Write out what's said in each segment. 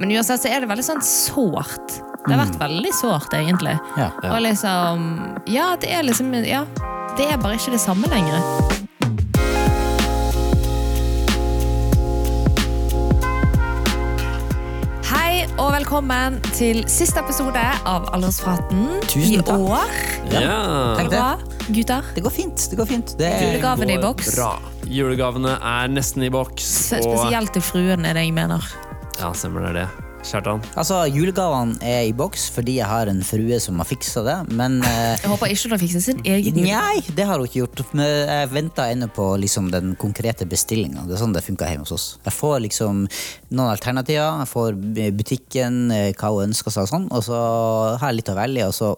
Men uansett så er det veldig sånn sårt. Det har vært veldig sårt, egentlig. Ja. Og liksom Ja, det er liksom Ja. Det er bare ikke det samme lenger. Hei og velkommen til siste episode av Alderspraten Tusen i år. Ja. Tenk det. Bra, gutter. Det går fint. det går fint. Det er, Julegavene i boks. Bra. Julegavene er nesten i boks. og- Spesielt til fruen, er det jeg mener. Ja, stemmer det det. Kjartan. altså, Julegavene er i boks fordi jeg har en frue som har fiksa det, men eh, Jeg håper ikke hun har fikset sin egen jul. Nei, det har hun ikke gjort. Men jeg venter ennå på liksom, den konkrete bestillinga. Det er sånn det funker hjemme hos oss. Jeg får liksom noen alternativer. Jeg får butikken, eh, hva hun ønsker seg, og sånn, og så har jeg litt å velge, og så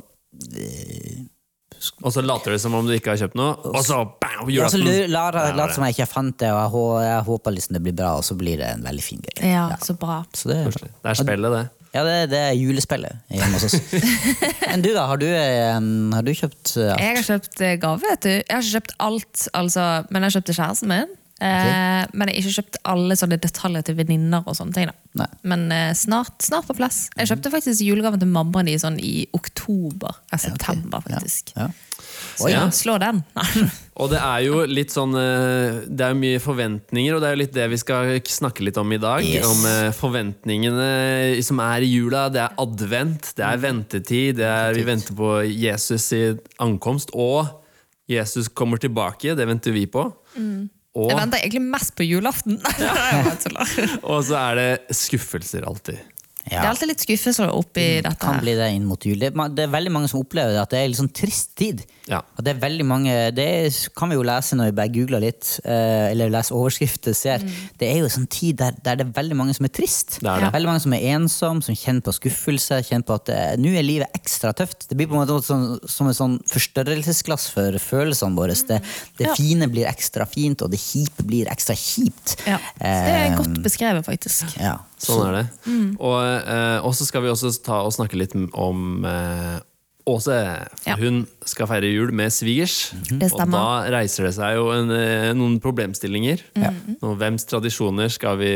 Og så later du som om du ikke har kjøpt noe, og så bam, ja, så julaften. lar Der jeg var late som jeg ikke fant det, og jeg, jeg håper liksom det blir bra, og så blir det en veldig fin greie. Ja, så bra. Så det er Det er spillet, det. Ja, det, det er julespillet hjemme hos oss. Men du, da? Har du, eh, har du kjøpt eh, alt? Jeg har kjøpt eh, gave, vet du. Jeg har ikke kjøpt alt, altså, men jeg kjøpte kjæresten min. Eh, men jeg har ikke kjøpt alle sånne detaljer til venninner og sånne ting. da. Nei. Men eh, snart, snart på plass. Jeg kjøpte faktisk julegaven til mammaen i, sånn, i oktober. Eh, september, faktisk. Ja. Så Ja. slå den. Og det er jo litt sånn eh, Det er jo mye forventninger, og det er jo litt det vi skal snakke litt om i dag. Yes. Om forventningene som er i jula. Det er advent, det er ventetid, det er, vi venter på Jesus i ankomst. Og Jesus kommer tilbake, det venter vi på. Og, Jeg venter egentlig mest på julaften. Tuller. og så er det skuffelser alltid. Det er alltid litt skuffelser oppi dette. kan her. bli det inn mot jul. Det, er det er veldig mange som opplever det, at det er en sånn trist tid. Ja. Og det er veldig mange, det er, kan vi jo lese når vi bare googler litt, eh, eller leser overskrifter, ser. Det er jo en sånn tid der, der det er veldig mange som er trist. Det er det. Veldig mange som er ensom, som kjenner på skuffelse, kjenner på at eh, nå er livet ekstra tøft. Det blir på en måte sånn, som en sånn forstørrelsesglass for følelsene våre. Det, det Ja. fine blir ekstra fint, og det kjipe blir ekstra kjipt. Ja. Det er Eh, godt beskrevet, faktisk. Ja. Sånn er det. Og, eh, og så skal vi også ta og snakke litt om eh, Åse. Ja. hun skal feire jul med svigers. Det Og da reiser det seg jo en, eh, noen problemstillinger. Og Hvems tradisjoner skal vi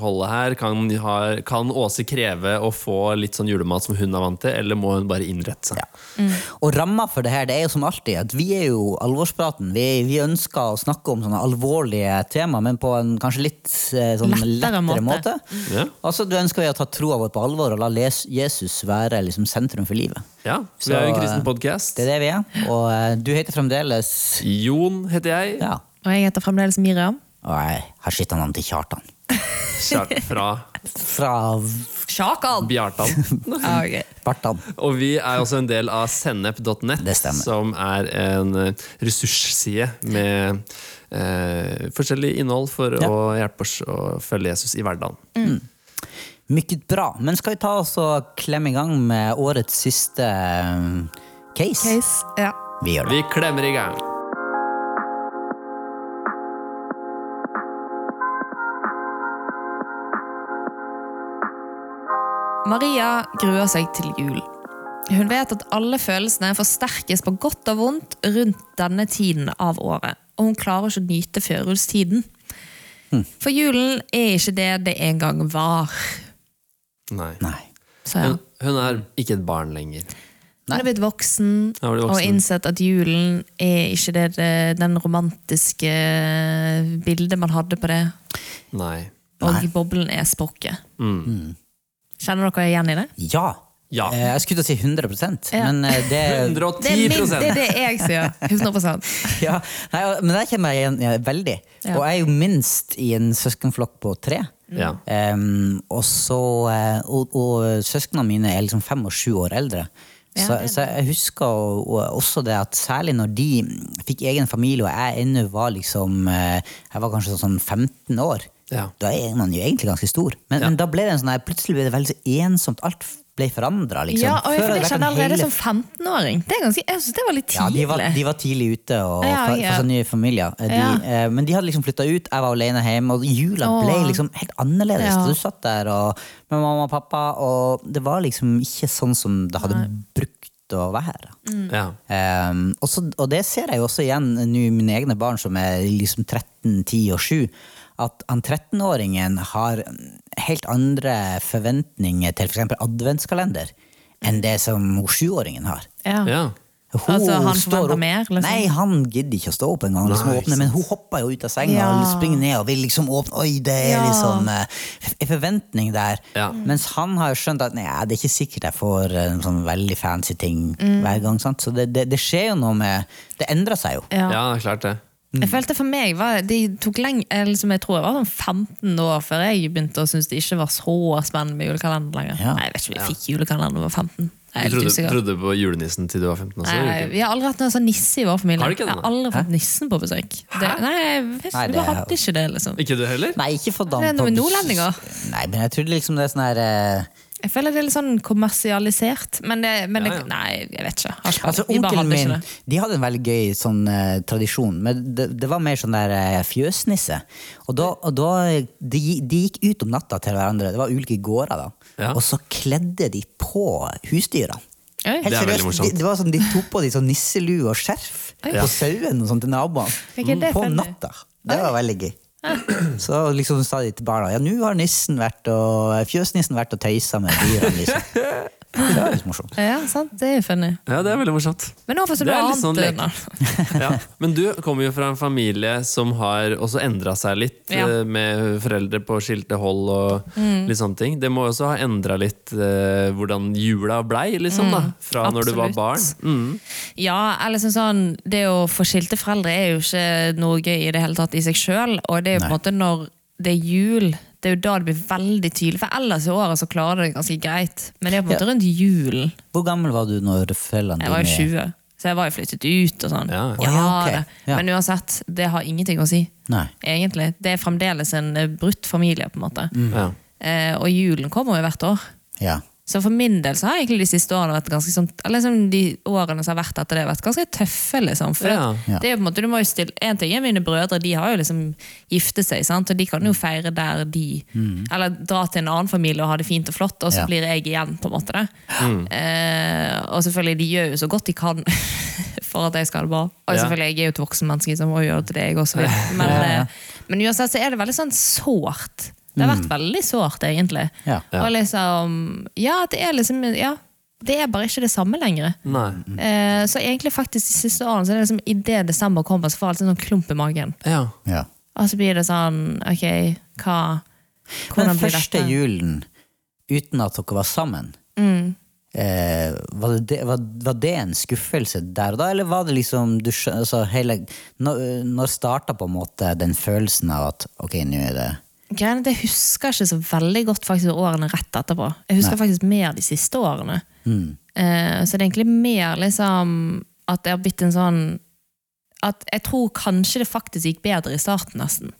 holde her? Kan, ha, kan Åse kreve å få litt sånn julemat som hun er vant til, eller må hun bare innrette seg? Ja. Og ramma for det her, det er jo som alltid at vi er jo alvorspraten. Vi, vi ønsker å snakke om sånne alvorlige tema, men på en kanskje litt eh, sånn Lettere lettere, måte. måte. Ja. Altså, du ønsker vi å ta troa vår på alvor og la Jesus være liksom sentrum for livet. Ja, Vi er jo en kristen podkast. Det er det vi er. Og eh, du heter fremdeles Jon heter jeg. Ja. Og jeg heter fremdeles Miriam. Og jeg har skittet navn til Kjartan. Kjart fra Fra Sjakan! Bjartan. Ja, ok. Bartan. Og vi er også en del av sennep.net, som er en eh, ressursside med eh, forskjellig innhold for Ja. å hjelpe oss å følge Jesus i hverdagen. Mykket bra. Men skal vi ta oss og klemme i gang med årets siste eh, case? Case. Ja. Vi gjør det. Vi klemmer i gang. Maria gruer seg til jul. Hun vet at alle følelsene forsterkes på godt og vondt rundt denne tiden av året, og hun klarer ikke å nyte førjulstiden. For julen er ikke det det en gang var. Nei. Nei. Så ja. Hun, hun er ikke et barn lenger. Hun er blitt voksen, er og innsett at julen er ikke det, det, den romantiske bildet man hadde på det. Nei. Og Nei. boblen er språket. Mm. Kjenner dere igjen i det? Ja. Ja. Eh, Jeg skulle til å si 100 Ja. men det 110 Det er, 110 min, det er det jeg sier. 100 ja, nei, Men der kommer jeg igjen ja, veldig. Ja. Og jeg er jo minst i en søskenflokk på tre. Ja. Um, og, så, eh, og, og søsknene mine er liksom fem og sju år eldre. Ja, så, så jeg husker og, og også det at særlig når de fikk egen familie, og jeg ennå var liksom eh, Jeg var kanskje sånn 15 år. Ja. Da er man jo egentlig ganske stor. Men, Ja. men da ble det en sånn plutselig ble det veldig så ensomt. Alt ble forandra. Liksom. Ja, og jeg, Før for det skjedde allerede hele som 15-åring. Det er ganske, Jeg synes det var litt ja, tidlig. de var, de var tidlig ute og Ja, for, ja. for seg nye familier. Eh, De, Ja. eh, men de hadde liksom flytta ut, jeg var alene hjemme, og jula Åh. ble liksom helt annerledes. Ja. Du satt der og, med mamma og pappa, og det var liksom ikke sånn som det hadde brukt å være. Ja. Um, og, så, og det ser jeg jo også igjen nå i mine egne barn som er liksom 13, 10 og 7. at han 13-åringen har helt andre forventninger til f.eks. adventskalender enn det som sjuåringen 7-åringen har. Ja. Ja. Hun Altså, han står forventer opp- mer, liksom? Nei, han gidder ikke å stå opp engang. Liksom, åpne, men hun hopper jo ut av senga Ja. og springer ned og vil liksom åpne. Oi, det er Ja. liksom eh, en forventning der. Ja. Mens han har jo skjønt at nei, det er ikke sikkert jeg får en sånn veldig fancy ting Mm. hver gang. Sant? Så det, det, det skjer jo noe med Det endrer seg jo. Ja. ja, klart det. Jeg følte for meg var, det tok lenge, eller liksom jeg tror jeg var sånn 15 år før jeg begynte å synes det ikke var så spennende med julekalender lenger. Ja. Nei, jeg vet ikke vi jeg fikk julekalender da jeg var 15. Jeg er Du trodde, trodde på julenissen til du var 15 også? Nei, vi har aldri hatt noen sånn nisse i vår familie. Har du ikke det, jeg har aldri fått nissen på besøk. Det, nei, jeg vet, Nei, vi det hadde ikke det, liksom. Ikke du heller? Nei, ikke for Det er noe med nordlendinger. Nei, men jeg trodde liksom det er sånn her eh, Jeg føler det er litt sånn kommersialisert, men, det, men Ja, det, nei, jeg vet ikke. Har Altså, Onkelen min de hadde en veldig gøy sånn eh, tradisjon, men det, det var mer sånn der eh, fjøsnisse. Og da, og da de, de gikk ut om natta til hverandre, det var ulike gårder, da. Ja. Og så kledde de på husdyra. Helt Det er veldig seriøst, morsomt. De, det var sånn, de tok på de sånn nisselue og skjerf Oi. på sauen og sånn til naboene. På natta. Det var veldig gøy. Så liksom sa de til barna ja, nå har nissen vært og, fjøsnissen vært og tøysa med dyra. Liksom. Det er litt morsomt. Ja, sant? Det er jo funny. Ja, det er veldig morsomt. Men nå får du er sånn annet. lek. Ja. Men du kommer jo fra en familie som har også endra seg litt, Ja. eh, med foreldre på skilte hold og Mm. litt sånne ting. Det må også ha endra litt uh, hvordan jula blei, liksom, da. Fra når du var barn. Mm. Ja, eller liksom sånn Det å få skilte foreldre er jo ikke noe gøy i det hele tatt i seg sjøl. Og det er jo på en måte når det er jul, det er jo da det blir veldig tydelig. For ellers i året så klarer det ganske greit. Men det er på en måte rundt julen. Hvor gammel var du når foreldrene Jeg var jo 20, så jeg var jo flyttet ut og sånn. Ja. Ja, okay. Ja. Men uansett, det har ingenting å si. Nei. Egentlig. Det er fremdeles en eh, brutt familie, på en måte. Ja. Eh, og julen kommer jo hvert år. Ja. Så for min del så har egentlig de siste årene vært ganske sånn, eller liksom de årene som har vært etter det, vært ganske tøffe. liksom. For Ja. det, det er jo på en måte, du må jo stille, En ting er mine brødre, de har jo liksom giftet seg, sant? og de kan jo feire der de Eller dra til en annen familie og ha det fint og flott, og så Ja. blir jeg igjen. på en måte det. Eh, og selvfølgelig, de gjør jo så godt de kan for at jeg skal ha det bra. Og selvfølgelig, jeg er jo et voksen menneske så må gjøre til det jeg også vil. Men, eh, men uansett så er det veldig sånn sårt. Det har vært veldig sårt, egentlig. Ja. Og liksom Ja, det er liksom Ja, det er bare ikke det samme lenger. Nei. Eh, så egentlig faktisk de siste årene så er det liksom idet desember kommer, så får jeg alltid en sånn klump i magen. Ja. ja. Og så blir det sånn Ok, hva Men blir dette? Den første julen uten at dere var sammen, Mm. eh, var, det, var, var det en skuffelse der og da, eller var det liksom du altså, hele, Når, når starta på en måte den følelsen av at ok, nå er det Greiene Jeg husker ikke så veldig godt faktisk årene rett etterpå. Jeg husker faktisk mer de siste årene. mm, Eh, så det er egentlig mer liksom at det har blitt en sånn At jeg tror kanskje det faktisk gikk bedre i starten, nesten.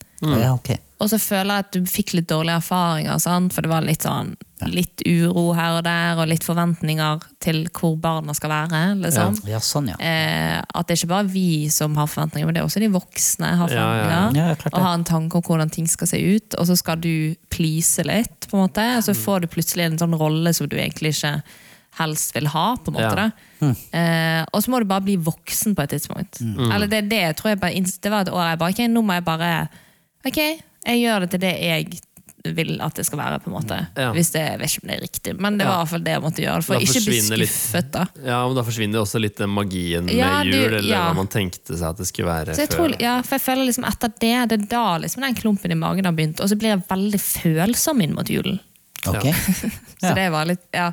Ja, okay. Og så føler jeg at du fikk litt dårlige erfaringer, sant? for det var litt sånn litt uro her og der, og litt forventninger til hvor barna skal være. Liksom. Ja, sånn, ja. Eh, at det er ikke bare vi som har forventninger, men det er også de voksne har Ja, ja, ja. forventninger. Ja, klart det. og har en tanke om hvordan ting skal se ut, og så skal du please litt, på en måte, og så får du plutselig en sånn rolle som du egentlig ikke helst vil ha. på en måte Ja. Mm. Eh, og så må du bare bli voksen på et tidspunkt. Eller det, det, tror jeg bare, det var et år jeg bare, ikke, nå må jeg bare Ok, jeg gjør det til det jeg vil at det skal være. på en måte. Ja. Hvis det, Jeg vet ikke om det er riktig, men det var i hvert fall det jeg måtte gjøre. For Da å ikke bli skuffet, da. ja, men da forsvinner også litt den magien Ja, med du- jul, eller ja. hva man tenkte seg at det skulle være Så jeg før. tror, ja, for jeg føler liksom etter det, det er da liksom den klumpen i magen har begynt. Og så blir jeg veldig følsom inn mot julen. Ok. Så det var litt, ja,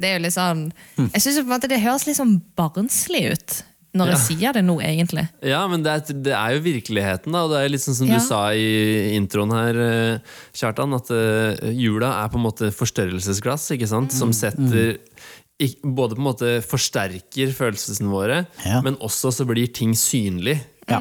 det er jo litt sånn Jeg på en måte det høres litt sånn barnslig ut når jeg sier det nå, egentlig. Ja, men det er, det er jo virkeligheten, da. Og det er litt sånn som Ja. du sa i introen her, eh, Kjartan, at eh, jula er på en måte forstørrelsesglass, ikke sant? Som setter Både på en måte forsterker følelsene våre, Ja. men også så blir ting synlig.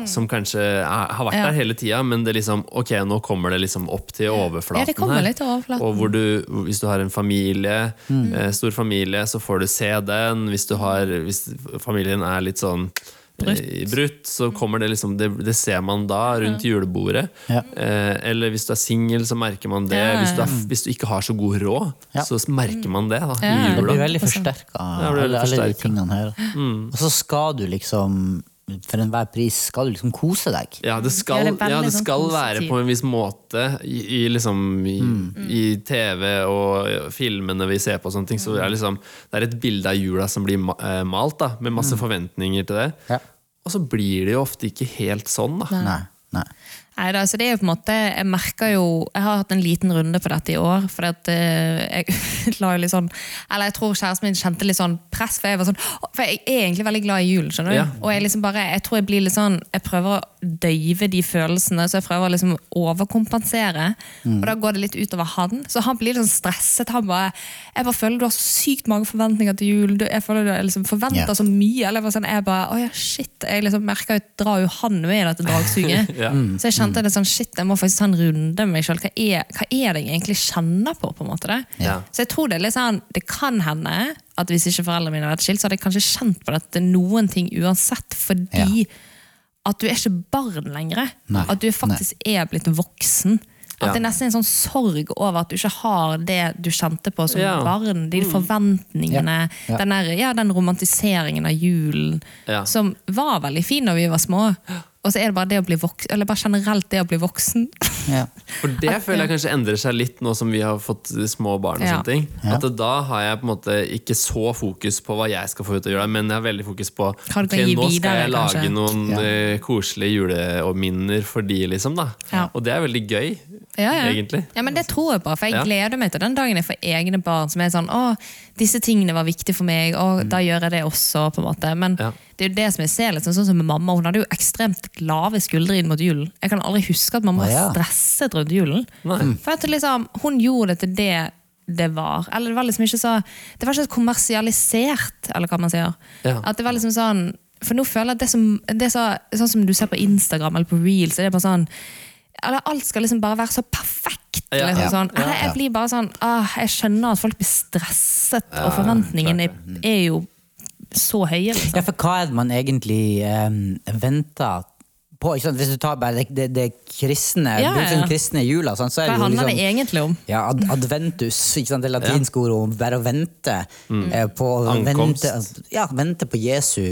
Som kanskje er, har vært Ja. der hele tida, men det liksom, ok, nå kommer det liksom opp til overflaten. Ja, det kommer her. litt til overflaten. Og hvor du, hvis du har en familie, Mm. eh, stor familie, så får du se den. Hvis, du har, hvis familien er litt sånn Brutt. brutt, så kommer det liksom Det, det ser man da rundt julebordet. Ja. Eh, eller hvis du er singel, så merker man det. Ja, ja, Hvis, du er, hvis du ikke har så god råd, Ja. så merker man det da, Ja. i Det blir veldig forsterka, det alle, alle de tingene her. Og så skal du liksom for enhver pris skal du liksom kose deg. Ja, det skal, Ja, ja, det sånn skal være på en viss måte i, i, liksom, i, i TV og filmene vi ser på, og sånne ting, så det er, liksom, det er et bilde av jula som blir eh, malt, da, med masse forventninger til det. Ja. Og så blir det jo ofte ikke helt sånn. da. Nei, nei. Nei, da, så det er jo på en måte, Jeg merker jo, jeg har hatt en liten runde på dette i år. For at, eh, jeg la jo litt sånn Eller jeg tror kjæresten min kjente litt sånn press. For jeg var sånn, for jeg er egentlig veldig glad i julen. skjønner du? Ja. Og jeg liksom bare, jeg tror jeg blir litt sånn, jeg prøver å døyve de følelsene. Så jeg prøver å liksom overkompensere. Og da går det litt utover han. Så han blir litt sånn stresset. han bare, Jeg bare føler du har sykt mange forventninger til jul. Jeg føler du liksom forventer yeah. så mye. eller sånn, jeg bare, å ja, shit, jeg liksom merker jo drar jo han med i dette dragsuget. Ja. Så jeg kjente det sånn, shit, jeg må faktisk ta en runde med meg selv. Hva hva er det jeg egentlig kjenner på? på en måte det? Ja. Så jeg tror det er litt sånn, det kan hende at hvis ikke foreldrene mine hadde vært skilt, så hadde jeg kanskje kjent på dette noen ting uansett, fordi at du er ikke barn lenger. Nei. At du faktisk er blitt voksen. At Ja. det er nesten en sånn sorg over at du ikke har det du kjente på som Ja. barn. De forventningene, Ja. Ja. Den, der, ja, den romantiseringen av julen, Ja. som var veldig fin da vi var små. Og så er det bare det å bli voksen, eller bare generelt det å bli voksen. Ja. For det føler jeg kanskje endrer seg litt nå som vi har fått små barn. og Ja. sånne ting Ja. At Da har jeg på en måte ikke så fokus på hva jeg skal få ut av jula, men jeg har veldig fokus på okay, nå skal videre, jeg lage kanskje. noen Ja. eh, koselige juleminner for de, liksom. da Ja. Og det er veldig gøy, Ja, ja. egentlig. Ja, men Det tror jeg på, for jeg gleder meg til den dagen jeg får egne barn som er sånn Å, disse tingene var viktige for meg, og da gjør jeg det også. på en måte Men Mm. Ja. det er jo det som jeg ser liksom, sånn, som med mamma. Hun hadde jo ekstremt lave skuldre inn mot julen. Jeg kan aldri huske at mamma Å, ja. var stresset rundt julen. Nei. For at liksom, Hun gjorde det til det det var. Eller det var liksom ikke så Det var ikke så kommersialisert, eller hva man sier. Ja. At det var liksom sånn For nå føler jeg at det som, det er så, sånn som du ser på Instagram eller på Reels, så det er bare sånn eller Alt skal liksom bare være så perfekt. Ja. Liksom, sånn. Ja, Jeg blir bare sånn ah, Jeg skjønner at folk blir stresset, og forventningene er jo så høye. Liksom. Ja, for hva er det man egentlig um, venter på? Ikke sant? Hvis du tar bare det, det, det kristne, Ja, ja, den kristne jula, sånn, så er det jo handler det liksom egentlig om? ja, ad, adventus, ikke sant? det latinske ordet om bare å vente eh, på Mm. Ankomst. Vente, ja, vente på Jesu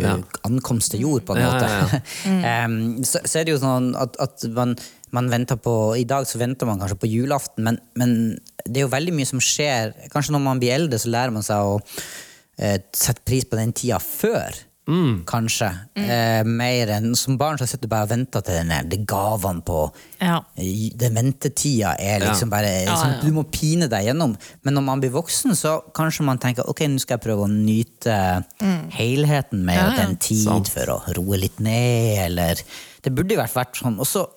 ankomst til jord, på en Ja, måte. ja, um, så, så er det jo sånn at, at man, man venter på I dag så venter man kanskje på julaften, men, men det er jo veldig mye som skjer. Kanskje når man blir eldre, så lærer man seg å eh, sette pris på den tida før. Kanskje. Eh, mer enn Som barn så sitter du bare og venter til den der- de gavene på Ja. den ventetida er liksom bare Ja, sånn, ja. Du må pine deg gjennom. Men når man blir voksen, så kanskje man tenker ok, nå skal jeg prøve å nyte helheten med Ja, ja. den tid Sant. for å roe litt ned, eller Det burde i hvert fall vært sånn. Og så,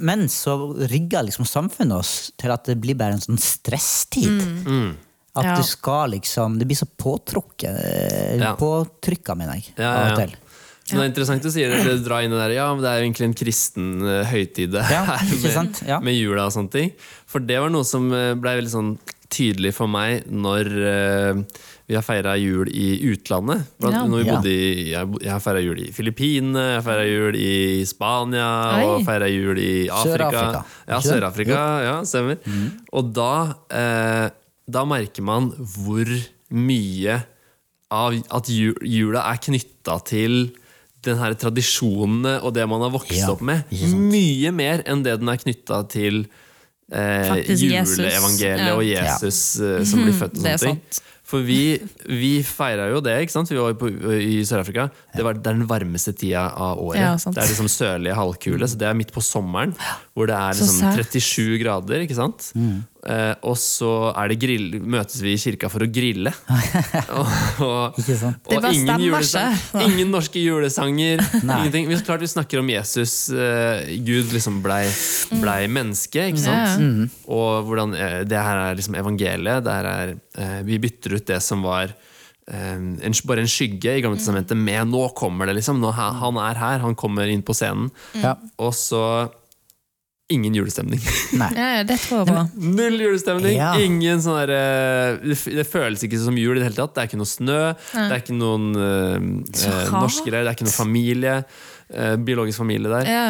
men så rigger liksom samfunnet oss til at det blir bare en sånn stresstid. At Ja. du skal liksom Det blir så påtrukket. eh, Ja. Påtrykka, mener jeg. Ja, ja, ja. Så det er interessant du sier det, dra inn det der, ja, men det er jo egentlig en kristen uh, høytid det Ja, her med. Ja. med jula og sånne ting. For det var noe som eh, ble veldig sånn tydelig for meg når eh, vi har feira jul i utlandet. Blant, Ja. når vi bodde i, jeg, har feira jul i Filippinene, jeg har feira jul i Spania Oi. og feira jul i Afrika. Sør-Afrika. Ja? Sør-Afrika, ja, stemmer. Og da, eh, da merker man hvor mye av at ju- jula er knytta til den her tradisjonene og det man har vokst Ja, opp med. Mye mer enn det den er knytta til eh, juleevangeliet Ja. og Jesus eh, som blir født og Det sånne ting. For vi, vi feira jo det, ikke sant? Vi var på, i Sør-Afrika. Det, var- det er den varmeste tida av året. Ja, sant. det er liksom sørlige halvkule, så det er midt på sommeren. Hvor det er Så liksom sært. 37 grader, ikke sant? Mm. Eh, og så er det grill, møtes vi i kirka for å grille. og, og, og ingen, julesang, ingen norske julesanger. Ingenting. Vi, klart vi snakker om Jesus. eh, Gud liksom blei blei menneske, ikke sant? Ja. Og hvordan eh, det her er liksom evangeliet. Det her er, eh, vi bytter ut det som var eh, en, bare en skygge i Gamle testamentet med 'nå kommer det', liksom. Nå, han han er her, han kommer inn på scenen. Mm. Og så ingen julestemning. Nei. Ja, ja, det tror jeg på. Null julestemning! Ja. Ingen sånn der, eh, det føles ikke som jul i det hele tatt. Det er ikke noe snø, det er ikke noen uh, Så norske greier, det er ikke noe familie. Uh, biologisk familie der. Ja.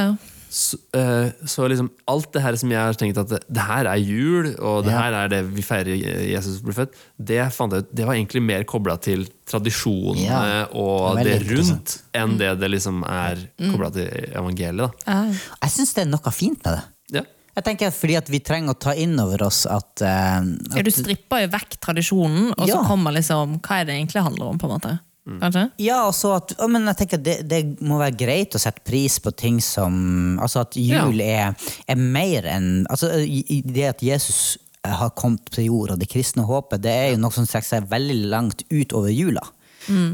Så, uh, så liksom alt det her som jeg har tenkt at det, det her er jul, og det Ja. her er det vi feirer Jesus ble født, det fant jeg ut, det var egentlig mer kobla til tradisjonene Ja. og Det det rundt enn det det liksom er kobla til evangeliet. Da. Jeg syns det er noe fint med det. Ja. Jeg tenker fordi at vi trenger å ta inn over oss at, eh, Ja, du stripper jo vekk tradisjonen, og så kommer liksom hva er det egentlig handler om. på en måte. Kanskje? Ja, også at, men jeg tenker det, det må være greit å sette pris på ting som Altså at jul er, er mer enn altså, Det at Jesus har kommet til jord, og det kristne håpet, det er jo noe som strekker seg veldig langt utover jula.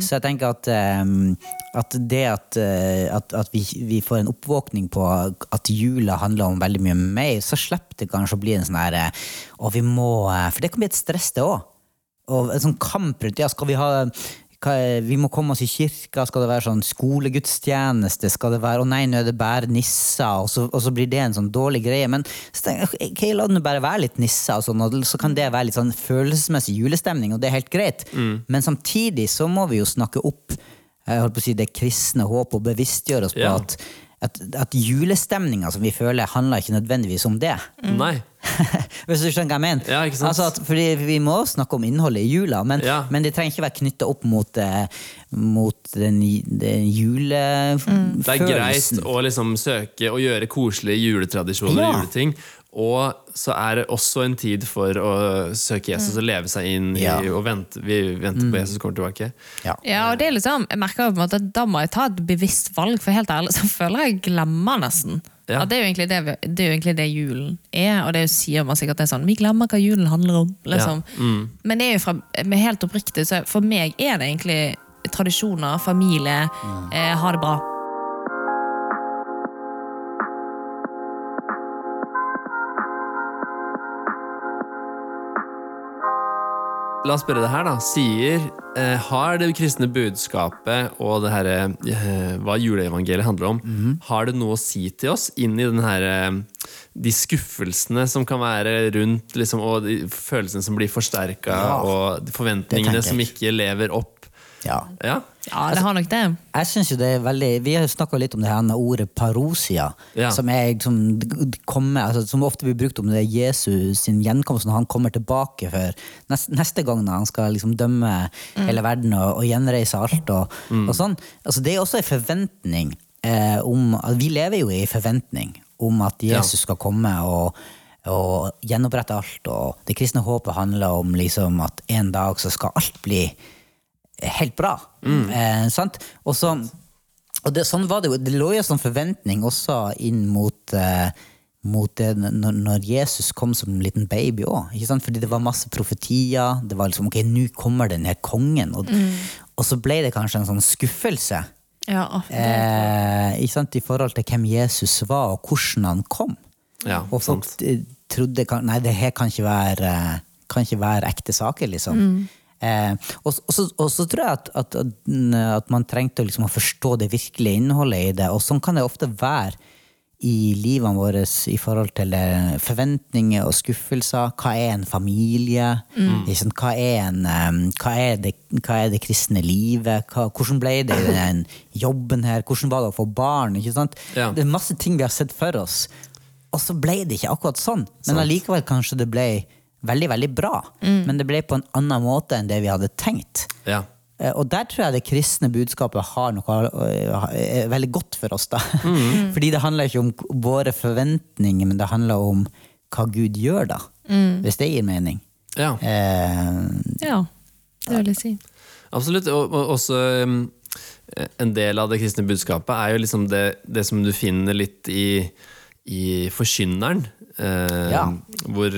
Så jeg tenker at, um, at det at, eh, at, at vi, vi får en oppvåkning på at jula handler om veldig mye mer, så slipper det kanskje å bli en sånn her eh, Og vi må eh, For det kan bli et stress, det òg. Og en sånn kamp rundt ja, skal vi ha hva, vi må komme oss i kirka, skal det være sånn skolegudstjeneste, skal det være å nei, nå er det bare nisser, og så, og så blir det en sånn dårlig greie. Men tenker jeg, la det bare være litt nisser, og sånn, og så kan det være litt sånn følelsesmessig julestemning, og det er helt greit. Men samtidig så må vi jo snakke opp jeg holdt på å si, det kristne håp og bevisstgjøre oss på Ja. at, at, at julestemninga som vi føler, handler ikke nødvendigvis om det. Nei. Hvis du skjønner hva jeg mener? Ja, ikke sant? Altså at, fordi Vi må snakke om innholdet i jula, men, Ja. men det trenger ikke være knytta opp mot, eh, mot den, den julefølelsen. Det er greit å liksom søke og gjøre koselige juletradisjoner Ja. og juleting. Og så er det også en tid for å søke Jesus og leve seg inn i Ja. og vente. Vi venter på Jesus kommer tilbake. Ja. Ja, og det er liksom, jeg merker på en måte at Da må jeg ta et bevisst valg, for helt ærlig så føler jeg glemmer nesten. Ja. Det, er det, det er jo egentlig det julen er, og det sier man sikkert det er sånn Vi glemmer hva julen handler om. liksom. Men det er jo fra, helt oppriktig, så for meg er det egentlig tradisjoner, familie, eh, ha det bra. La oss spørre det her, da. Sier eh, Har det kristne budskapet og det her, eh, hva juleevangeliet handler om, Mhm. har det noe å si til oss inn i den her, eh, de skuffelsene som kan være rundt, liksom, og de følelsene som blir forsterka, Ja, og forventningene som ikke lever opp? Ja. Ja? Ja, det har nok det. Jeg synes jo det er veldig Vi har snakka litt om det her ordet parosia, Ja. som, er, som, kommer, altså, som ofte blir brukt om det er Jesus sin gjenkomst når han kommer tilbake for neste, neste gang når han skal liksom dømme hele verden og, og gjenreise alt. Og, og sånn. Altså, det er også en forventning eh, om altså, Vi lever jo i forventning om at Jesus skal komme og og gjenopprette alt. Og det kristne håpet handler om liksom at en dag så skal alt bli helt bra. Eh, sant? Og, så, og det, sånn var det jo. Det lå jo sånn forventning også inn mot, eh, mot det når, når Jesus kom som en liten baby òg. Fordi det var masse profetier. Det var liksom ok, nå kommer den her kongen. Og, og så ble det kanskje en sånn skuffelse. Ja, Eh, ikke sant? I forhold til hvem Jesus var, og hvordan han kom. Ja, og folk sant. trodde Nei, det her kan ikke være, kan ikke være ekte saker, liksom. Eh, og, og, så, og så tror jeg at, at, at, man trengte liksom å forstå det virkelige innholdet i det. Og sånn kan det ofte være i livene våre i forhold til eh, forventninger og skuffelser. Hva er en familie? Mm. Hva, er en, eh, hva, er det, hva er det kristne livet? Hva, hvordan ble det i den jobben her? Hvordan var det å få barn? Ikke sant? Ja. Det er masse ting vi har sett for oss. Og så ble det ikke akkurat sånn. Men allikevel kanskje det ble veldig, veldig bra. Men det ble på en annen måte enn det vi hadde tenkt. Ja. Eh, Og der tror jeg det kristne budskapet har noe eh, er veldig godt for oss. da. Fordi det handler ikke om våre forventninger, men det handler om hva Gud gjør, da. Hvis det gir mening. ja. Eh, ja, det vil jeg si. Absolutt. Og, og også um, en del av det kristne budskapet er jo liksom det, det som du finner litt i, i Forkynneren. Eh, Ja. Hvor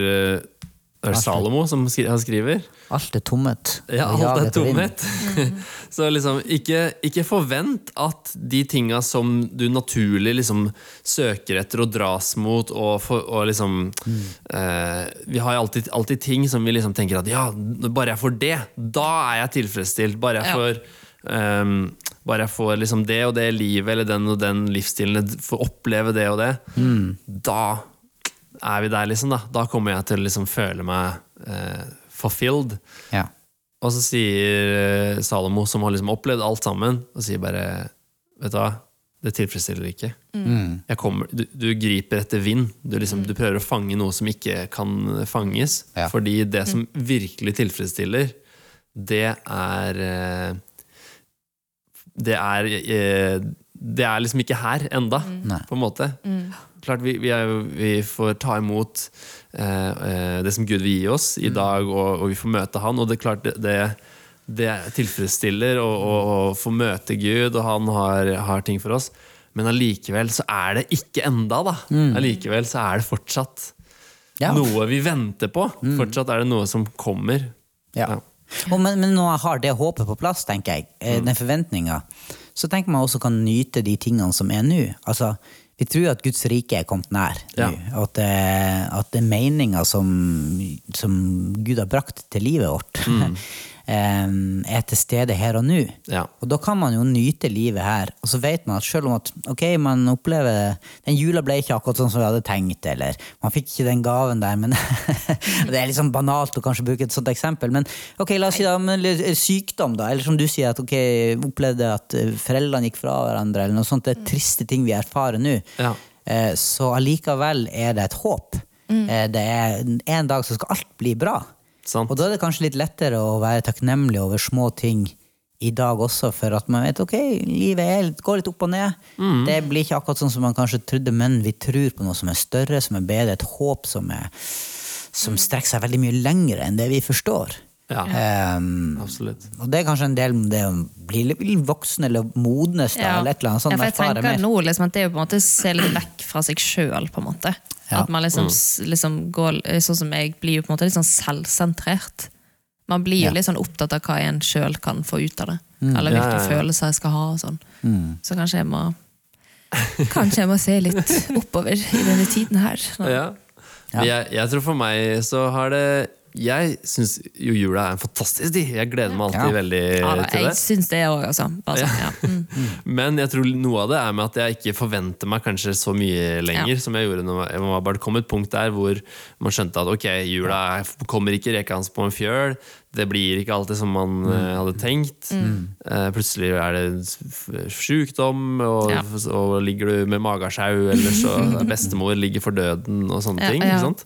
eh, er det Salomo som skri, han skriver? alt er tomhet. Ja, alt er tomhet. Så liksom, ikke, ikke forvent at de tinga som du naturlig liksom søker etter og dras mot, og, for, og liksom eh, Vi har jo alltid, alltid ting som vi liksom tenker at ja, bare jeg får det, da er jeg tilfredsstilt. Bare jeg Ja. får ehm, bare jeg får liksom det og det livet eller den og den livsstilen, får oppleve det og det, da er vi der, liksom. Da Da kommer jeg til å liksom føle meg eh, fulfilled. Ja. Og så sier eh, Salomo, som har liksom opplevd alt sammen, og sier bare Vet du hva, det tilfredsstiller ikke. Jeg kommer, du, du griper etter vind. Du, liksom, du prøver å fange noe som ikke kan fanges. Ja. Fordi det som virkelig tilfredsstiller, det er eh, Det er eh, Det er liksom ikke her enda, mm. på en måte. Klart vi, vi, jo- vi får ta imot eh, eh, det som Gud vil gi oss i dag, og, og vi får møte Han. Og det er klart det, det, det tilfredsstiller å, å, å få møte Gud, og Han har, har ting for oss. Men allikevel så er det ikke enda, da. Allikevel så er det fortsatt Ja. noe vi venter på. Fortsatt er det noe som kommer. Ja. Ja. Og men, men nå har det håpet på plass, tenker jeg, Mm. den forventninga, så tenker man også kan nyte de tingene som er nå. Altså, vi tror at Guds rike er kommet nær. Ja. At, det, at det er meninga som, som Gud har brakt til livet vårt, eh, er til stede her og nå. Ja. Og da kan man jo nyte livet her. Og så vet man at selv om at ok, man opplever Den jula ble ikke akkurat sånn som vi hadde tenkt, eller man fikk ikke den gaven der, men Det er litt sånn banalt å kanskje bruke et sånt eksempel, men ok, la oss si da, men sykdom, da. Eller som du sier, at ok, opplevde at eh, foreldrene gikk fra hverandre, eller noe sånt. Det er triste ting vi erfarer nå. Ja. Eh, Så allikevel er det et håp. Mm. Det er En dag så skal alt bli bra. Sant? Og da er det kanskje litt lettere å være takknemlig over små ting i dag også, for at man vet ok, livet er, går litt opp og ned. Det blir ikke akkurat sånn som man kanskje trodde, men vi tror på noe som er større, som er bedre, et håp som, er, som strekker seg veldig mye lenger enn det vi forstår. Ja. um, Absolutt. og det er kanskje en del om det å bli voksen eller modnes, da, Ja. eller et eller annet sånt. Ja, for jeg tenker mer. nå liksom, at det er jo på en måte å se litt vekk fra seg sjøl, på en måte. Ja. At man liksom, mm. liksom går Sånn som jeg blir jo på en måte litt sånn selvsentrert. Man blir jo Ja. litt sånn opptatt av hva en sjøl kan få ut av det. Eller hvilke ja, ja. følelser jeg skal ha og sånn. Så kanskje jeg må Kanskje jeg må se litt oppover i denne tiden her. Ja. Ja. Jeg, jeg tror for meg så har det Jeg syns jo jula er en fantastisk tid. Jeg gleder meg alltid Ja. veldig Ja, da, til jeg det. syns det òg, altså. Bare sånn, ja. Mm. Men jeg tror noe av det er med at jeg ikke forventer meg kanskje så mye lenger Ja. som jeg gjorde når jeg var bare kom et punkt der hvor man skjønte at ok, jula er- kommer ikke rekende på en fjøl. Det blir ikke alltid som man Mm. uh, hadde tenkt. Eh, plutselig er det sjukdom, og, Ja. og ligger du med magesjau, eller så bestemor ligger for døden, og sånne Ja, ting. ja. Ikke sant?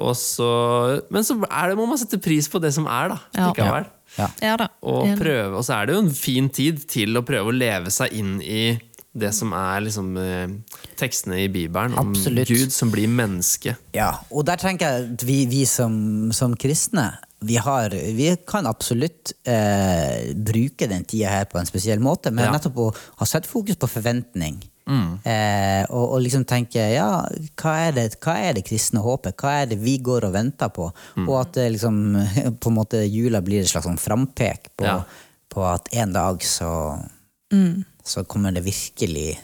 Og så, men så er det, må man sette pris på det som er, da. Ja. Likevel. Ja. Ja da. Og, prøve, og så er det jo en fin tid til å prøve å leve seg inn i det som er liksom eh, tekstene i Bibelen om Absolutt. Gud som blir menneske. Ja, og der tenker jeg at vi, vi som, som kristne vi, har, vi kan absolutt eh, bruke den tida her på en spesiell måte, men Ja. nettopp å ha sett fokus på forventning. Mm. Eh, og, og liksom tenke ja, hva er, det, hva er det kristne håpet? Hva er det vi går og venter på? Mm. Og at det liksom, på en måte jula blir et slags sånn frampek på, Ja. på at en dag så, Mm. så kommer det virkelig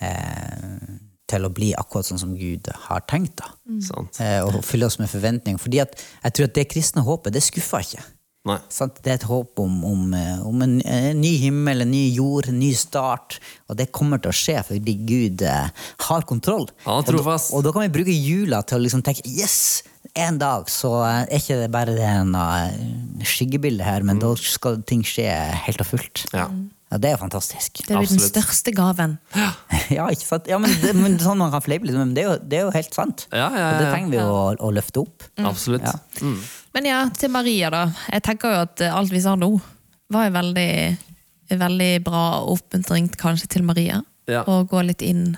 eh, til å bli akkurat sånn som Gud har tenkt. da Mm. eh, og fylle oss med forventninger. Fordi at jeg tror at det kristne håpet, det skuffer ikke. Nei. Sant? Det er et håp om, om, eh, om en, en ny himmel, en ny jord, en ny start. Og det kommer til å skje fordi Gud eh, har kontroll. Er Og da- Og, da kan vi bruke jula til å liksom tenke yes! En dag så eh, er ikke det bare det en uh, skyggebilde her, men da skal ting skje helt og fullt. Mm. Ja. Ja, det er jo fantastisk. Det er jo den største gaven. Ja, ikke sant? Ja, men, det, men sånn man kan fleipe litt, men det er jo, det er jo helt sant. Ja, ja, Og det trenger vi å, å løfte opp. Absolutt. Ja. Mm. Men ja, til Maria, da. Jeg tenker jo at alt vi sa nå, var en veldig, veldig bra oppmuntring kanskje til Maria. Ja. Å gå litt inn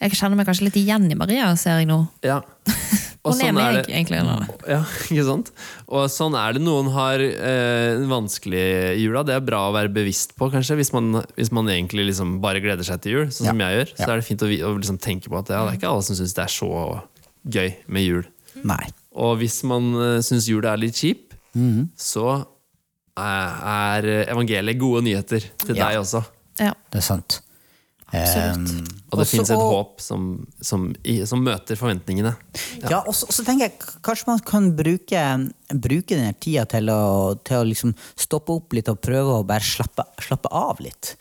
Jeg kjenner meg kanskje litt igjen i Maria, ser jeg nå. Ja. Og er sånn meg, det- egentlig. Ja, ikke sant? Og sånn er det. Noen har eh, vanskelig i jula. Det er bra å være bevisst på, kanskje. Hvis man, hvis man egentlig liksom bare gleder seg til jul, sånn som jeg gjør. Så Ja. er det fint å, å liksom tenke på at ja, det er ikke alle som syns det er så gøy med jul. Nei. Og hvis man uh, syns jul er litt kjip, Mhm. så er, er evangeliet gode nyheter til Ja. deg også. Ja. Det er sant. Absolutt. Um, Og det også- fins et håp som, som, som møter forventningene. Ja, og så, og så tenker jeg kanskje man kan bruke, bruke denne tida til å, til å liksom stoppe opp litt og prøve å bare slappe, slappe av litt.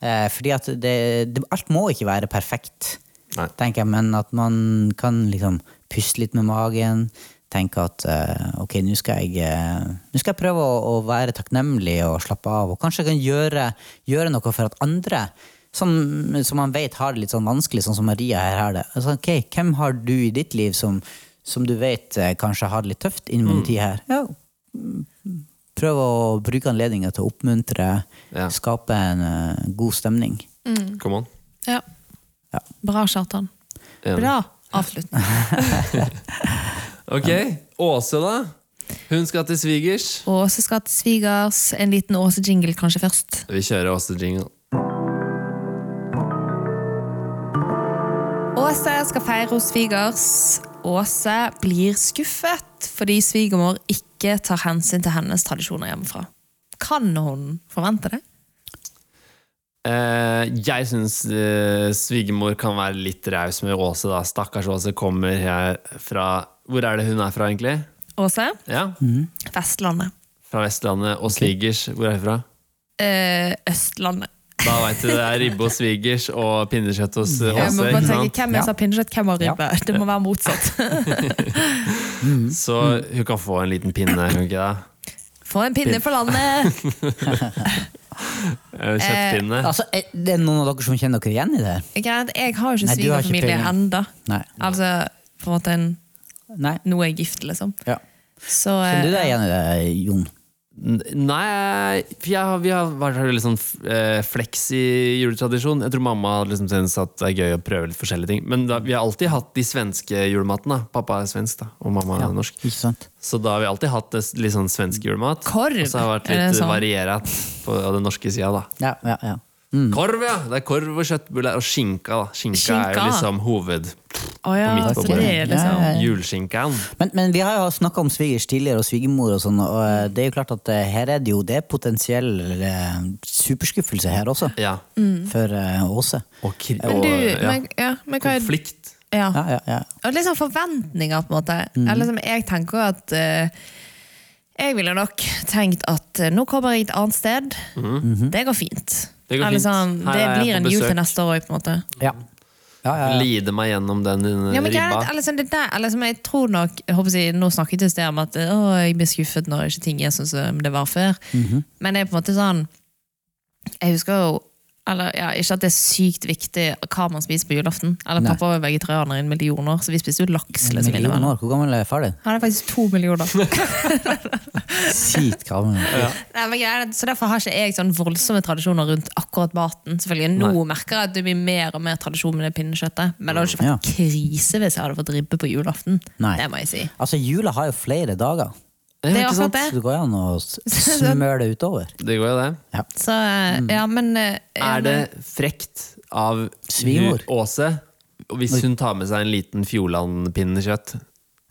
Eh, fordi at det, det, alt må ikke være perfekt, Nei. tenker jeg, men at man kan liksom puste litt med magen. Tenke at eh, ok, nå skal jeg eh, nå skal jeg prøve å, å være takknemlig og slappe av. Og kanskje jeg kan gjøre, gjøre noe for at andre Som, som man vet har det litt sånn vanskelig, sånn som Maria her har det. Altså, okay, Hvem har du i ditt liv som, som du vet eh, kanskje har det litt tøft innen mm. den tid her? Ja, mm, prøv å bruke anledninga til å oppmuntre, Ja. skape en uh, god stemning. Come on. Ja. Ja. Bra, Kjartan. Bra avslutning. Ok, Åse, da? Hun skal til svigers. Åse skal til svigers. En liten Åse-jingle kanskje først. Vi kjører Åse-jingle. Åse skal feire hos svigers. Åse blir skuffet fordi svigermor ikke tar hensyn til hennes tradisjoner hjemmefra. Kan hun forvente det? Uh, jeg syns uh, svigermor kan være litt raus med Åse. da Stakkars Åse kommer her fra Hvor er det hun er fra, egentlig? Åse? Ja, Vestlandet. Fra Vestlandet. Og svigers, hvor er hun fra? Uh, Østlandet. Da veit du det er ribbe hos svigers og pinnekjøtt hos eh, Jeg må bare tenke. Hvem er som har pinnekjøtt, hvem har ribbe? Det må være motsatt. Så hun kan få en liten pinne, kan hun ikke det? Få en pinne for landet! En Kjøttpinne. Altså, er det noen av dere som kjenner dere igjen i det her? Greit, jeg har jo ikke svigerfamilie ennå. Altså på en måte en, Nei? noe er gift, liksom. Ja. Så Kjenner du eh, deg igjen i det, Jon? Nei, jeg, vi har vært litt sånn fleks flex i juletradisjon. Jeg tror mamma hadde liksom syntes at det er gøy å prøve litt forskjellige ting. Men da, vi har alltid hatt de svenske julematene. Pappa er svensk, da, og mamma er norsk. Sant? Så da har vi alltid hatt det, litt sånn svensk julemat. Korv, Og så har det vært litt sånn? variert på den norske sida, da. Ja, ja, ja. Korv, ja! Det er korv og kjøttbuller og skinka. da Skinka, er jo liksom hoved. Å ja, midt på bordet. det liksom Ja. Men, men vi har jo snakka om svigers tidligere, og svigermor og sånn, og eh, det er jo klart at eh, her er det jo det er potensiell eh, superskuffelse her også, Ja. for eh, Åse. Og, kri- Men og du, ja. men, ja, men hva er konflikt. ja. Ja, ja, ja. Og sånn forventninger, på en måte. Mm. Eller liksom, jeg tenker at eh, Jeg ville nok tenkt at nå kommer jeg et annet sted. Det går fint. Mhm. Det går fint. sånn, det blir en jul til neste år òg, på en måte. ja. Ja, ja. Lide meg gjennom den Ja, men ribba. greit, eller sånn, det der, liksom, som jeg tror nok jeg håper å Nå snakket jeg i sted om at å, jeg blir skuffet når ikke ting er sånn som det var før. Mhm. Men det er på en måte sånn Jeg husker jo eller, ja, Ikke at det er sykt viktig hva man spiser på julaften. Eller Nei. Pappa var vegetarianer i en million år, så vi spiste jo laks. En liksom hvor gammel er far din? Han er faktisk to millioner. Sykt gammel. Nei, men er så Derfor har ikke jeg sånn voldsomme tradisjoner rundt akkurat maten. Selvfølgelig Nå Nei. merker jeg at det blir mer og mer tradisjon med det pinnekjøttet. Men det hadde ikke Ja. krise hvis jeg hadde fått ribbe på julaften. Nei. Det må jeg si. Altså, jula har jo flere dager, Ja, Det er akkurat det. så det går an å smøre det utover. Det går jo det. Så eh, ja, men eh, ja, Er det frekt av Svigermor. Åse hvis hun tar med seg en liten Fjordland-pinnekjøtt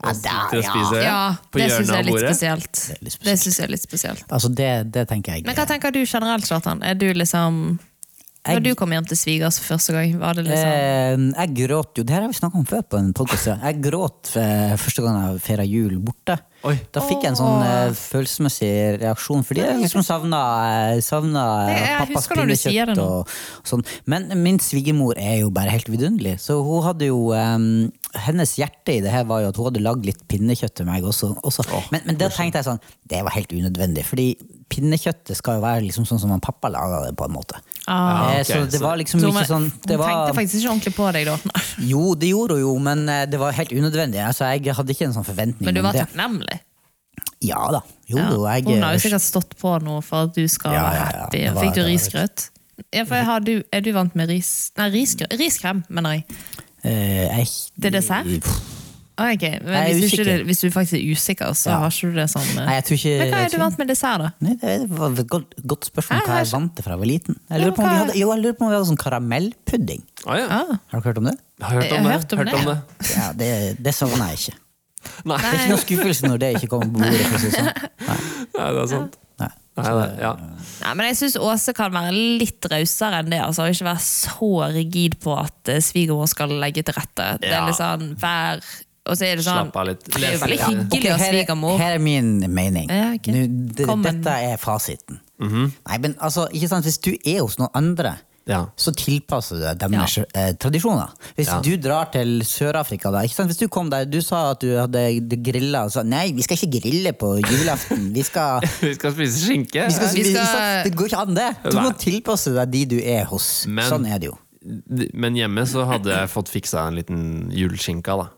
Ja, er- spise men, ja, det syns jeg er litt spesielt. Det synes jeg er litt spesielt. Altså, det, det tenker jeg. Men hva tenker du generelt, Kjartan? Er du liksom Når du kom hjem til svigers for første gang, var det liksom Eh, jeg gråt jo, det her har vi snakka om før på en podkast. Jeg gråt eh, første gang jeg feira jul borte. Oi. Da fikk jeg en sånn eh, følelsesmessig reaksjon, fordi jeg liksom savna, eh, savna Det- jeg pappas husker når du sier det pinnekjøtt nå. og, og sånn. Men min svigermor er jo bare helt vidunderlig, så hun hadde jo eh, Hennes hjerte i det her var jo at hun hadde lagd litt pinnekjøtt til meg også. også. men, men da tenkte jeg sånn, det var helt unødvendig, fordi pinnekjøttet skal jo være liksom sånn som han pappa laga det, på en måte. Ah. okay. så det var liksom Så ikke sånn det Hun var, tenkte faktisk ikke ordentlig på deg da. Jo, det gjorde hun jo, men eh, det var helt unødvendig. Altså, jeg hadde ikke en sånn forventning Men du var takknemlig. Ja da. Jo, Ja. jeg Hun har jo sikkert stått på noe for at du skal Ja, være happy. Var- Fikk du risgrøt? Ja, for har du, er du vant med ris... Nei, riskrem, mener jeg. eh, jeg, Det er dessert? Ah, ok, men hvis, du ikke, hvis du faktisk er usikker, så Ja. har ikke du det sånn eh. Nei, jeg tror ikke Men hva er du vant med dessert, da? Nei, det var et godt, godt spørsmål Hæ, hva jeg vant til fra jeg var liten. Jeg Ja, lurer på om vi hadde, jo, jeg lurer på om vi hadde sånn karamellpudding. Ah, ja. Ah, Har dere hørt om det? Jeg har hørt om det. hørt om Hørt om det. det. Ja, Det, det savner jeg ikke. Nei, Det er ikke noe skuffelse når det ikke kommer på bordet. For å si det sånn. Nei. Nei, det er sant. Nei. Nei, det, ja. Nei, men jeg syns Åse kan være litt rausere enn det. Altså, ikke være så rigid på at eh, svigermor skal legge til rette. Det er litt sånn, vær Og så er det sånn Slapp av litt. Det er jo veldig hyggelig å av her, er- svigermor. her er min mening. Ja, ok. Nå, det, Kom med den. dette er fasiten. Mhm. Nei, men altså, ikke sant, Hvis du er hos noen andre Ja. så tilpasser du deg deres eh, tradisjoner. Hvis Ja. du drar til Sør-Afrika, da, ikke sant? hvis du kom der, du sa at du hadde grilla, og sa nei, vi skal ikke grille på julaften. Vi skal, Vi skal spise skinke. vi skal, Vi vi skal- sant? Det går ikke an, det. Du må Nei. tilpasse deg de du er hos. Men- sånn er det jo. Men hjemme så hadde jeg fått fiksa en liten juleskinka, da.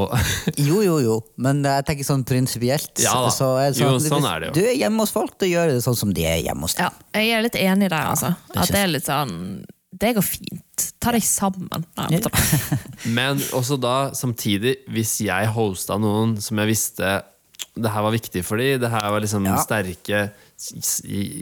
Og, Jo, jo, jo, men jeg tenker sånn prinsipielt. Ja så er det Jo, sånn er det jo. Du er hjemme hos folk, da gjør det sånn som de er hjemme hos deg. Ja, jeg er litt enig der, altså. det At det er litt sånn Det går fint. Ta deg sammen. Nei, men også da, samtidig, hvis jeg hosta noen som jeg visste det her var viktig for dem, det her var liksom Ja. sterke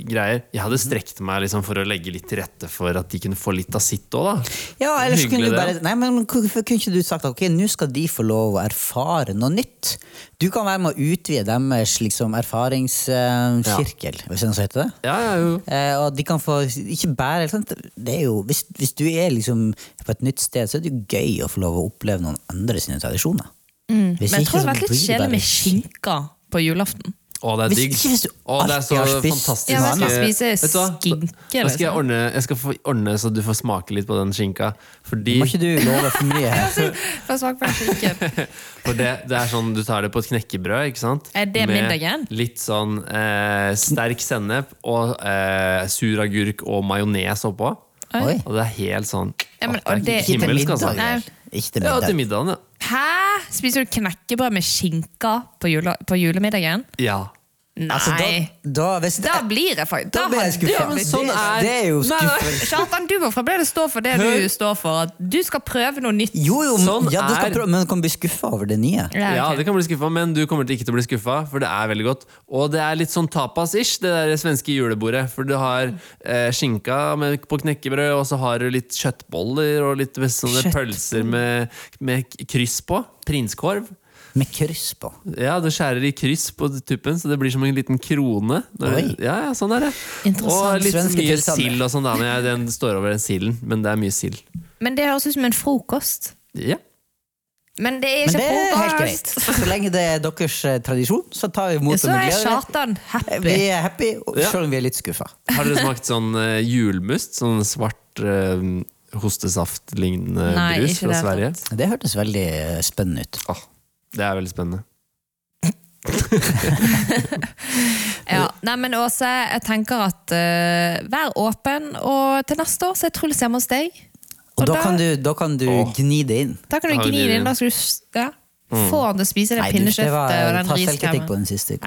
greier. Jeg hadde strekt meg liksom for å legge litt til rette for at de kunne få litt av sitt òg, da. Ja, eller så kunne du bare. Nei, men hvorfor kunne ikke du sagt ok, nå skal de få lov å erfare noe nytt? Du kan være med å utvide deres liksom, erfaringssirkel, hvis det er noe som heter det. Ja, ja, jo. Eh, og de kan få ikke bare sant? Det er jo, hvis, hvis du er liksom på et nytt sted, så er det jo gøy å få lov å oppleve noen andre sine tradisjoner. Mm. Men jeg tror det har vært litt kjedelig med skinka på julaften. Å, det er Hvis- digg. ikke hvis du Å, det er alltid har så spist fantastisk. Ja, men jeg skal spise vet du hva? skinke, Da skal jeg, liksom. ordne, jeg skal få ordne så du får smake litt på den skinka. Fordi Må ikke du love for mye her? Få smake på den skinken. For det, det er sånn, Du tar det på et knekkebrød, ikke sant? Er det Med middagen? Litt sånn eh, sterk sennep og eh, sur agurk og majones oppå. Oi. Og det er helt sånn Ja, men- og det- Ikke til himmelsk, middag, altså. Nei. Ikke til Ja, til middag. middagen, ja. Hæ? Spiser du knekkebrød med skinka på, jule, på julemiddagen? ja. Nei. Altså, da, da, hvis da blir jeg faktisk Da blir jeg skuffa. Ja, men sånn det, er- det er jo skuffende. Kjartan, du må fremdeles stå for det Hør. du står for. At du skal prøve noe nytt. Jo, jo, Sånn ja, du skal prøve, men du kan bli skuffa over det nye. Ja, ok. det kan bli skuffa, men du kommer til ikke til å bli skuffa, for det er veldig godt. Og det er litt sånn tapas-ish, det der svenske julebordet. For du har eh, skinka med, på knekkebrød, og så har du litt kjøttboller og litt sånne Kjøtt. pølser med, med kryss på. Prinskorv. Med kryss på. Ja, det skjærer i kryss på tuppen, så det blir som en liten krone. Oi. Ja, ja, sånn er det. Og litt mye sild og sånn. da, men jeg- Den står over den silden, men det er mye sild. Men det høres ut som en frokost. Ja. Men det er ikke Men det er helt greit. Så lenge det er deres eh, tradisjon, så tar vi imot det Så er. Kjartan happy. Vi er happy, Ja. selv om vi er litt skuffa. Har dere smakt sånn uh, julmust? Sånn svart uh, hostesaftlignende brus fra det Sverige? Det hørtes veldig spennende ut. Åh, det er veldig spennende. Ja. Nei, men Åse, jeg tenker at uh, vær åpen, og til neste år så er Truls hjemme hos deg. Og da da- kan du, da kan du gni det inn. Da kan du gni det inn. Da skal du ja, mm. få han til å spise det pinnekjøttet og den på riskremen. den siste.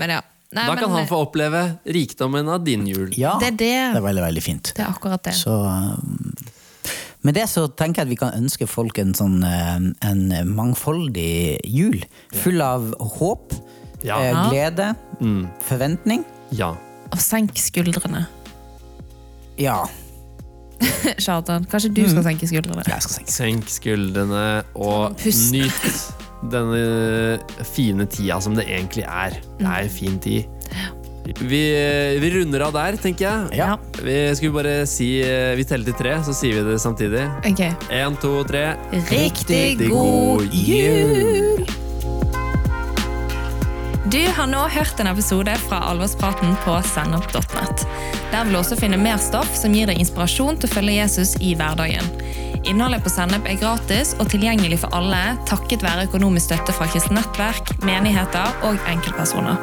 Men ja. Nei, Da kan men, han få oppleve rikdommen av din jul. Ja, Det er det. det er veldig, veldig fint. Det er akkurat det. Så med det så tenker jeg at vi kan ønske folk en sånn um, en mangfoldig jul. Full av håp, Ja. eh, Ja. glede, Mm. forventning. Ja. Og senk skuldrene. Ja, Kjartan, kanskje du skal senke skuldrene? jeg skal senke. Senk skuldrene og Pust. nyt denne fine tida som det egentlig er. Det er en fin tid. Vi, vi runder av der, tenker jeg. Ja. Vi skulle bare si Vi teller til tre, så sier vi det samtidig. Ok. Én, to, tre. Riktig Riktig god god jul! Du har nå hørt en episode fra Alvorspraten på sennep.net. Der vil du også finne mer stoff som gir deg inspirasjon til å følge Jesus i hverdagen. Innholdet på Sennep er gratis og tilgjengelig for alle takket være økonomisk støtte fra kristent nettverk, menigheter og enkeltpersoner.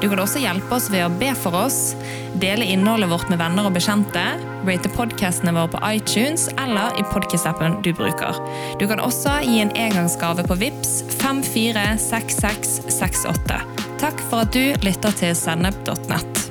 Du kan også hjelpe oss ved å be for oss, dele innholdet vårt med venner og bekjente, rate podkastene våre på iTunes eller i podkast-appen du bruker. Du kan også gi en engangsgave på VIPS 546668. Takk for at du lytter til sennep.nett.